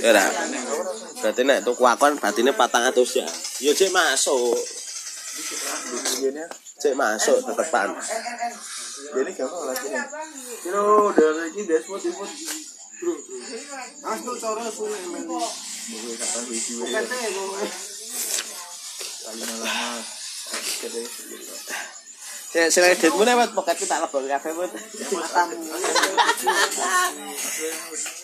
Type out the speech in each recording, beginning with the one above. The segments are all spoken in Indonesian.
Ya ra. Berarti nek tuku akon batine 400 ya. Yo ya, cek masuk. Cek masuk tetepan. Jadi kamu lagi nih. udah lagi dashboard itu, masuk cara selain kita kafe pun. Matamu.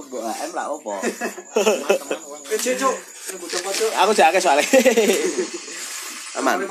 mbok AM lak opo? Cek cuk, aku jake soalnya. Aman.